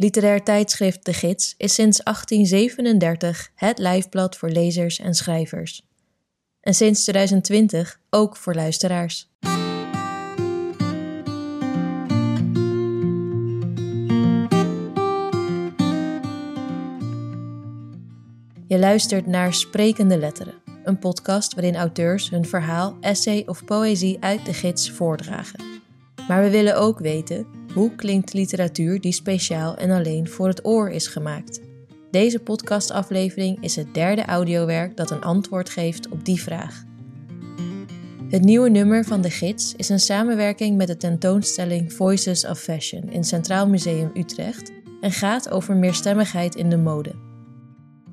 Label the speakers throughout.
Speaker 1: Literair tijdschrift De Gids is sinds 1837 het lijfblad voor lezers en schrijvers. En sinds 2020 ook voor luisteraars. Je luistert naar Sprekende Letteren, een podcast waarin auteurs hun verhaal, essay of poëzie uit de gids voordragen. Maar we willen ook weten hoe klinkt literatuur die speciaal en alleen voor het oor is gemaakt. Deze podcastaflevering is het derde audiowerk dat een antwoord geeft op die vraag. Het nieuwe nummer van de gids is een samenwerking met de tentoonstelling Voices of Fashion in Centraal Museum Utrecht en gaat over meerstemmigheid in de mode.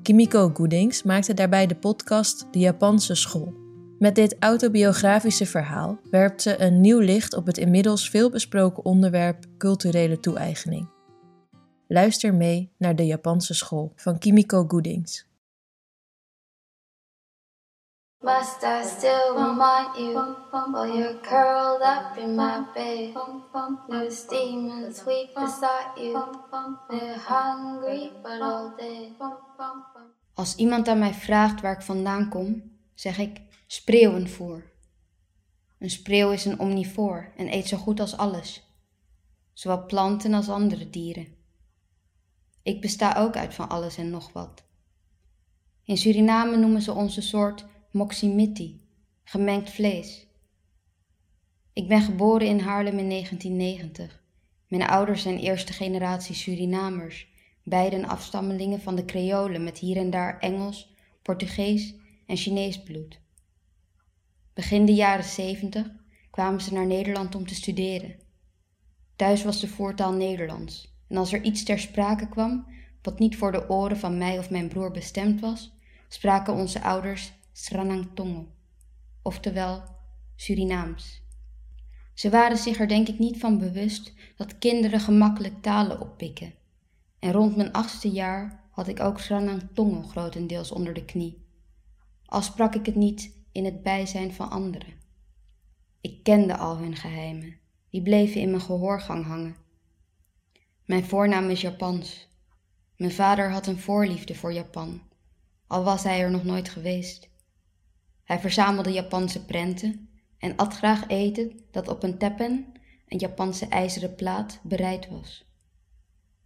Speaker 1: Kimiko Goodings maakte daarbij de podcast De Japanse School. Met dit autobiografische verhaal werpt ze een nieuw licht op het inmiddels veel besproken onderwerp culturele toe-eigening. Luister mee naar De Japanse School van Kimiko Goodings. Must I still remind you while you're curled up in my bed? Beside you, they're hungry but all dead.
Speaker 2: Als iemand aan mij vraagt waar ik vandaan kom, zeg ik spreeuwenvoer. Een spreeuw is een omnivoor en eet zo goed als alles, zowel planten als andere dieren. Ik besta ook uit van alles en nog wat. In Suriname noemen ze onze soort moximiti, gemengd vlees. Ik ben geboren in Haarlem in 1990. Mijn ouders zijn eerste generatie Surinamers, beiden afstammelingen van de Creolen met hier en daar Engels, Portugees en Chinees bloed. Begin de jaren 70 kwamen ze naar Nederland om te studeren. Thuis was de voertaal Nederlands, en als er iets ter sprake kwam wat niet voor de oren van mij of mijn broer bestemd was, spraken onze ouders Sranang oftewel Surinaams. Ze waren zich er denk ik niet van bewust dat kinderen gemakkelijk talen oppikken. En rond mijn achtste jaar had ik ook Sranang grotendeels onder de knie. Al sprak ik het niet in het bijzijn van anderen. Ik kende al hun geheimen, die bleven in mijn gehoorgang hangen. Mijn voornaam is Japans. Mijn vader had een voorliefde voor Japan, al was hij er nog nooit geweest. Hij verzamelde Japanse prenten en at graag eten dat op een teppen, een Japanse ijzeren plaat, bereid was.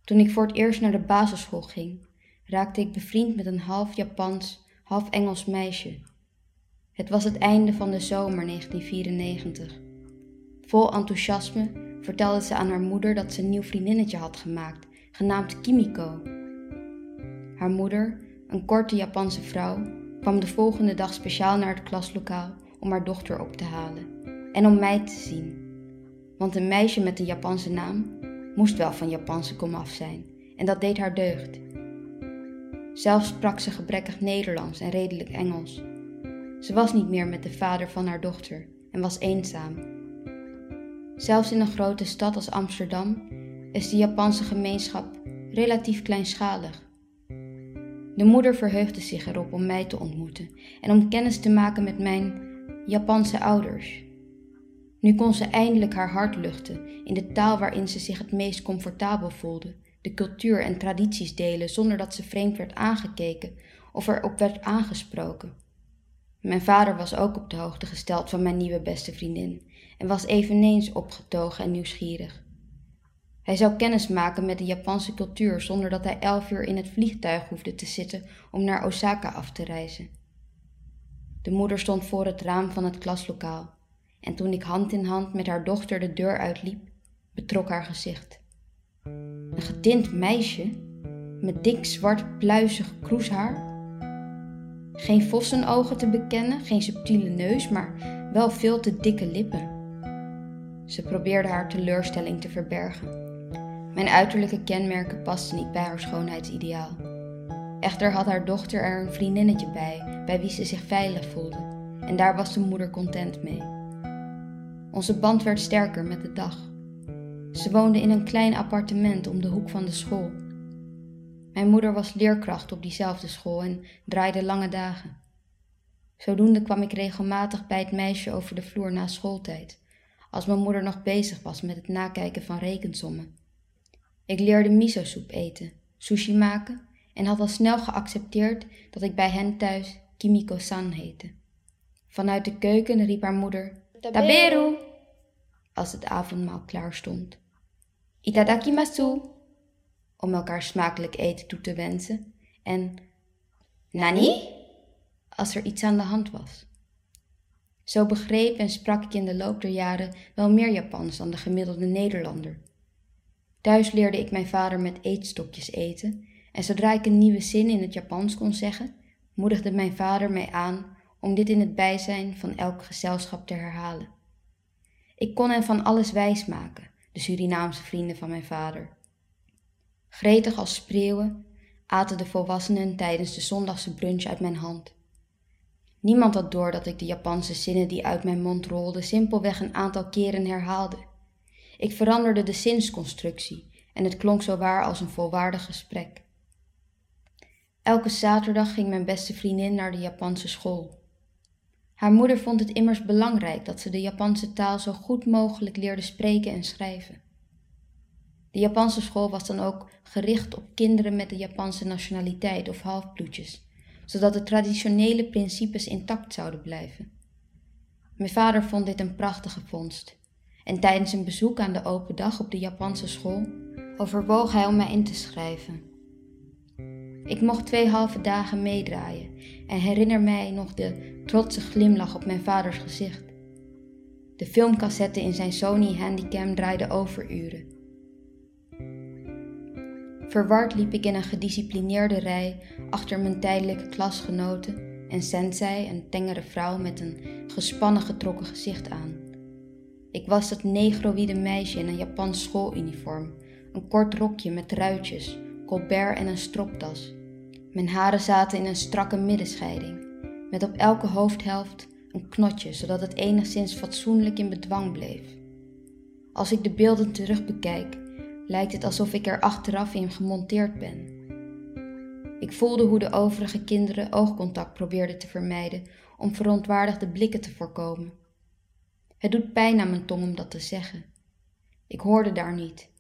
Speaker 2: Toen ik voor het eerst naar de basisschool ging, raakte ik bevriend met een half Japans, half Engels meisje. Het was het einde van de zomer 1994. Vol enthousiasme vertelde ze aan haar moeder dat ze een nieuw vriendinnetje had gemaakt, genaamd Kimiko. Haar moeder, een korte Japanse vrouw, kwam de volgende dag speciaal naar het klaslokaal om haar dochter op te halen en om mij te zien. Want een meisje met een Japanse naam moest wel van Japanse komaf zijn en dat deed haar deugd. Zelf sprak ze gebrekkig Nederlands en redelijk Engels. Ze was niet meer met de vader van haar dochter en was eenzaam. Zelfs in een grote stad als Amsterdam is de Japanse gemeenschap relatief kleinschalig de moeder verheugde zich erop om mij te ontmoeten en om kennis te maken met mijn Japanse ouders. Nu kon ze eindelijk haar hart luchten in de taal waarin ze zich het meest comfortabel voelde, de cultuur en tradities delen zonder dat ze vreemd werd aangekeken of erop werd aangesproken. Mijn vader was ook op de hoogte gesteld van mijn nieuwe beste vriendin en was eveneens opgetogen en nieuwsgierig. Hij zou kennis maken met de Japanse cultuur zonder dat hij elf uur in het vliegtuig hoefde te zitten om naar Osaka af te reizen. De moeder stond voor het raam van het klaslokaal en toen ik hand in hand met haar dochter de deur uitliep, betrok haar gezicht. Een getint meisje met dik zwart pluizig kroeshaar. Geen vossenogen te bekennen, geen subtiele neus, maar wel veel te dikke lippen. Ze probeerde haar teleurstelling te verbergen. Mijn uiterlijke kenmerken pasten niet bij haar schoonheidsideaal. Echter had haar dochter er een vriendinnetje bij, bij wie ze zich veilig voelde, en daar was de moeder content mee. Onze band werd sterker met de dag. Ze woonde in een klein appartement om de hoek van de school. Mijn moeder was leerkracht op diezelfde school en draaide lange dagen. Zodoende kwam ik regelmatig bij het meisje over de vloer na schooltijd, als mijn moeder nog bezig was met het nakijken van rekensommen. Ik leerde miso-soep eten, sushi maken en had al snel geaccepteerd dat ik bij hen thuis Kimiko-san heette. Vanuit de keuken riep haar moeder Taberu als het avondmaal klaar stond. Itadakimasu om elkaar smakelijk eten toe te wensen en Nani als er iets aan de hand was. Zo begreep en sprak ik in de loop der jaren wel meer Japans dan de gemiddelde Nederlander. Thuis leerde ik mijn vader met eetstokjes eten en zodra ik een nieuwe zin in het Japans kon zeggen, moedigde mijn vader mij aan om dit in het bijzijn van elk gezelschap te herhalen. Ik kon hen van alles wijsmaken, de Surinaamse vrienden van mijn vader. Gretig als spreeuwen aten de volwassenen tijdens de zondagse brunch uit mijn hand. Niemand had door dat ik de Japanse zinnen die uit mijn mond rolden simpelweg een aantal keren herhaalde. Ik veranderde de zinsconstructie en het klonk zo waar als een volwaardig gesprek. Elke zaterdag ging mijn beste vriendin naar de Japanse school. Haar moeder vond het immers belangrijk dat ze de Japanse taal zo goed mogelijk leerde spreken en schrijven. De Japanse school was dan ook gericht op kinderen met de Japanse nationaliteit of halfbloedjes, zodat de traditionele principes intact zouden blijven. Mijn vader vond dit een prachtige vondst, en tijdens een bezoek aan de open dag op de Japanse school overwoog hij om mij in te schrijven. Ik mocht twee halve dagen meedraaien en herinner mij nog de trotse glimlach op mijn vaders gezicht. De filmcassette in zijn Sony Handycam draaide overuren. Verward liep ik in een gedisciplineerde rij achter mijn tijdelijke klasgenoten en sensei, een tengere vrouw met een gespannen getrokken gezicht aan. Ik was dat negroïde meisje in een Japans schooluniform, een kort rokje met ruitjes, colbert en een stropdas. Mijn haren zaten in een strakke middenscheiding, met op elke hoofdhelft een knotje, zodat het enigszins fatsoenlijk in bedwang bleef. Als ik de beelden terug bekijk, lijkt het alsof ik er achteraf in gemonteerd ben. Ik voelde hoe de overige kinderen oogcontact probeerden te vermijden om verontwaardigde blikken te voorkomen. Het doet pijn aan mijn tong om dat te zeggen. Ik hoorde daar niet.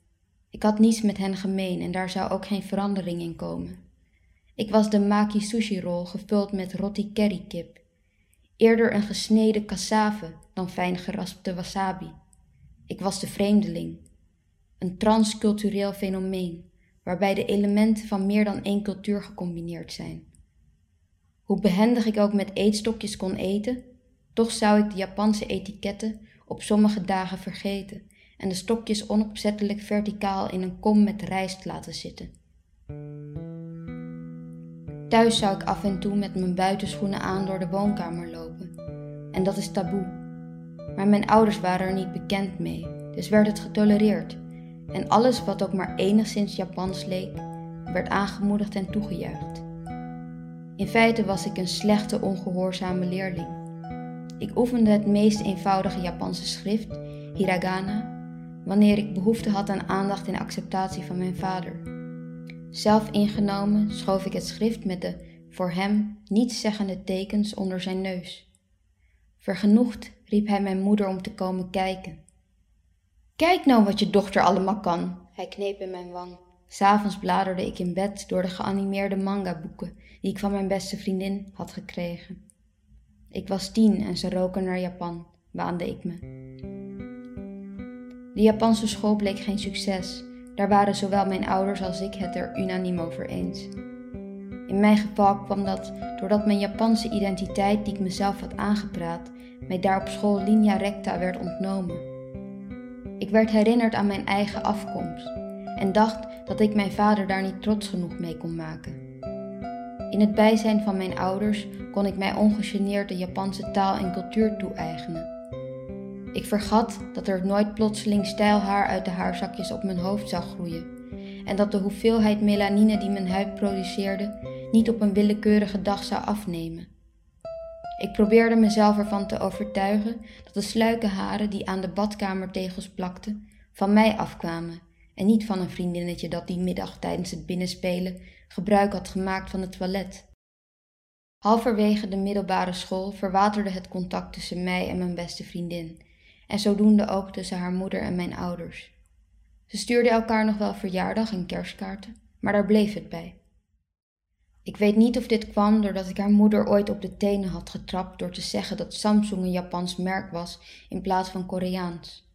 Speaker 2: Ik had niets met hen gemeen en daar zou ook geen verandering in komen. Ik was de maki sushi rol gevuld met roti curry kip. Eerder een gesneden cassave dan fijn geraspte wasabi. Ik was de vreemdeling. Een transcultureel fenomeen waarbij de elementen van meer dan één cultuur gecombineerd zijn. Hoe behendig ik ook met eetstokjes kon eten, toch zou ik de Japanse etiketten op sommige dagen vergeten en de stokjes onopzettelijk verticaal in een kom met rijst laten zitten. Thuis zou ik af en toe met mijn buitenschoenen aan door de woonkamer lopen. En dat is taboe. Maar mijn ouders waren er niet bekend mee, dus werd het getolereerd. En alles wat ook maar enigszins Japans leek, werd aangemoedigd en toegejuicht. In feite was ik een slechte, ongehoorzame leerling. Ik oefende het meest eenvoudige Japanse schrift, hiragana, wanneer ik behoefte had aan aandacht en acceptatie van mijn vader. Zelf ingenomen schoof ik het schrift met de voor hem nietszeggende tekens onder zijn neus. Vergenoegd riep hij mijn moeder om te komen kijken. Kijk nou wat je dochter allemaal kan. Hij kneep in mijn wang. S'avonds bladerde ik in bed door de geanimeerde manga-boeken die ik van mijn beste vriendin had gekregen. Ik was tien en ze roken naar Japan, waande ik me. De Japanse school bleek geen succes. Daar waren zowel mijn ouders als ik het er unaniem over eens. In mijn geval kwam dat doordat mijn Japanse identiteit, die ik mezelf had aangepraat, mij daar op school linea recta werd ontnomen. Ik werd herinnerd aan mijn eigen afkomst en dacht dat ik mijn vader daar niet trots genoeg mee kon maken. In het bijzijn van mijn ouders kon ik mij ongegeneerd de Japanse taal en cultuur toe-eigenen. Ik vergat dat er nooit plotseling stijl haar uit de haarzakjes op mijn hoofd zou groeien en dat de hoeveelheid melanine die mijn huid produceerde niet op een willekeurige dag zou afnemen. Ik probeerde mezelf ervan te overtuigen dat de sluikenharen die aan de badkamertegels plakten, van mij afkwamen en niet van een vriendinnetje dat die middag tijdens het binnenspelen gebruik had gemaakt van het toilet. Halverwege de middelbare school verwaterde het contact tussen mij en mijn beste vriendin, en zodoende ook tussen haar moeder en mijn ouders. Ze stuurden elkaar nog wel verjaardag en kerstkaarten, maar daar bleef het bij. Ik weet niet of dit kwam doordat ik haar moeder ooit op de tenen had getrapt door te zeggen dat Samsung een Japans merk was in plaats van Koreaans,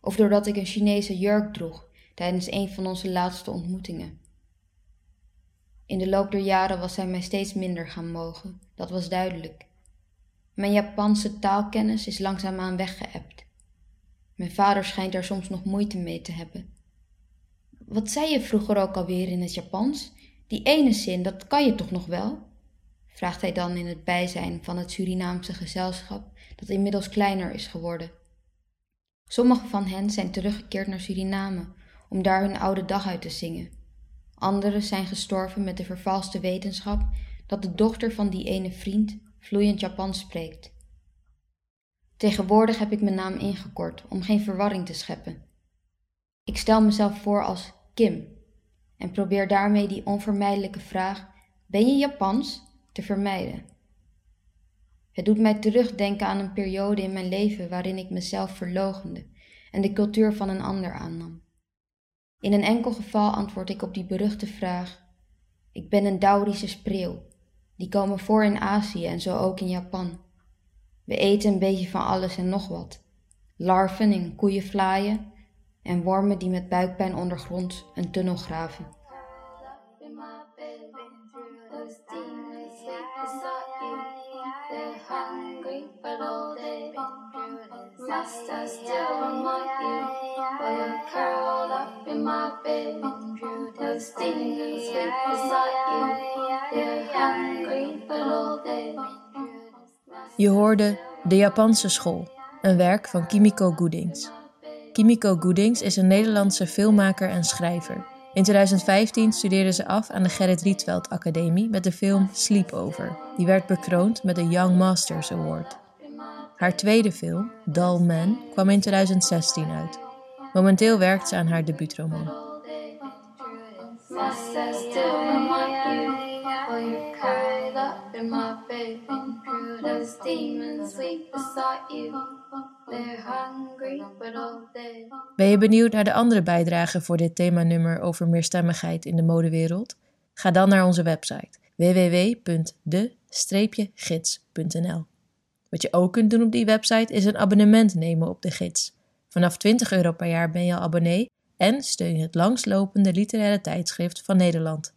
Speaker 2: of doordat ik een Chinese jurk droeg tijdens een van onze laatste ontmoetingen. In de loop der jaren was zij mij steeds minder gaan mogen, dat was duidelijk. Mijn Japanse taalkennis is langzaamaan weggeëpt. Mijn vader schijnt daar soms nog moeite mee te hebben. Wat zei je vroeger ook alweer in het Japans? Die ene zin, dat kan je toch nog wel? vraagt hij dan in het bijzijn van het Surinaamse gezelschap, dat inmiddels kleiner is geworden. Sommigen van hen zijn teruggekeerd naar Suriname om daar hun oude dag uit te zingen. Anderen zijn gestorven met de vervalste wetenschap dat de dochter van die ene vriend vloeiend Japans spreekt. Tegenwoordig heb ik mijn naam ingekort om geen verwarring te scheppen. Ik stel mezelf voor als Kim en probeer daarmee die onvermijdelijke vraag: Ben je Japans? te vermijden. Het doet mij terugdenken aan een periode in mijn leven waarin ik mezelf verlogende en de cultuur van een ander aannam. In een enkel geval antwoord ik op die beruchte vraag: Ik ben een Daurische spreeuw. Die komen voor in Azië en zo ook in Japan. We eten een beetje van alles en nog wat. Larven in koeienvlaaien en wormen die met buikpijn ondergronds een tunnel graven.
Speaker 1: Je hoorde De Japanse School, een werk van Kimiko Goodings. Kimiko Goodings is een Nederlandse filmmaker en schrijver. In 2015 studeerde ze af aan de Gerrit Rietveld Academie met de film Sleepover. Die werd bekroond met de Young Masters Award. Haar tweede film, Dull Man, kwam in 2016 uit. Momenteel werkt ze aan haar debuutroman. Ben je benieuwd naar de andere bijdragen voor dit themanummer over meerstemmigheid in de modewereld? Ga dan naar onze website www.de-gids.nl. Wat je ook kunt doen op die website is een abonnement nemen op de gids. Vanaf 20 euro per jaar ben je al abonnee en steun je het langslopende literaire tijdschrift van Nederland.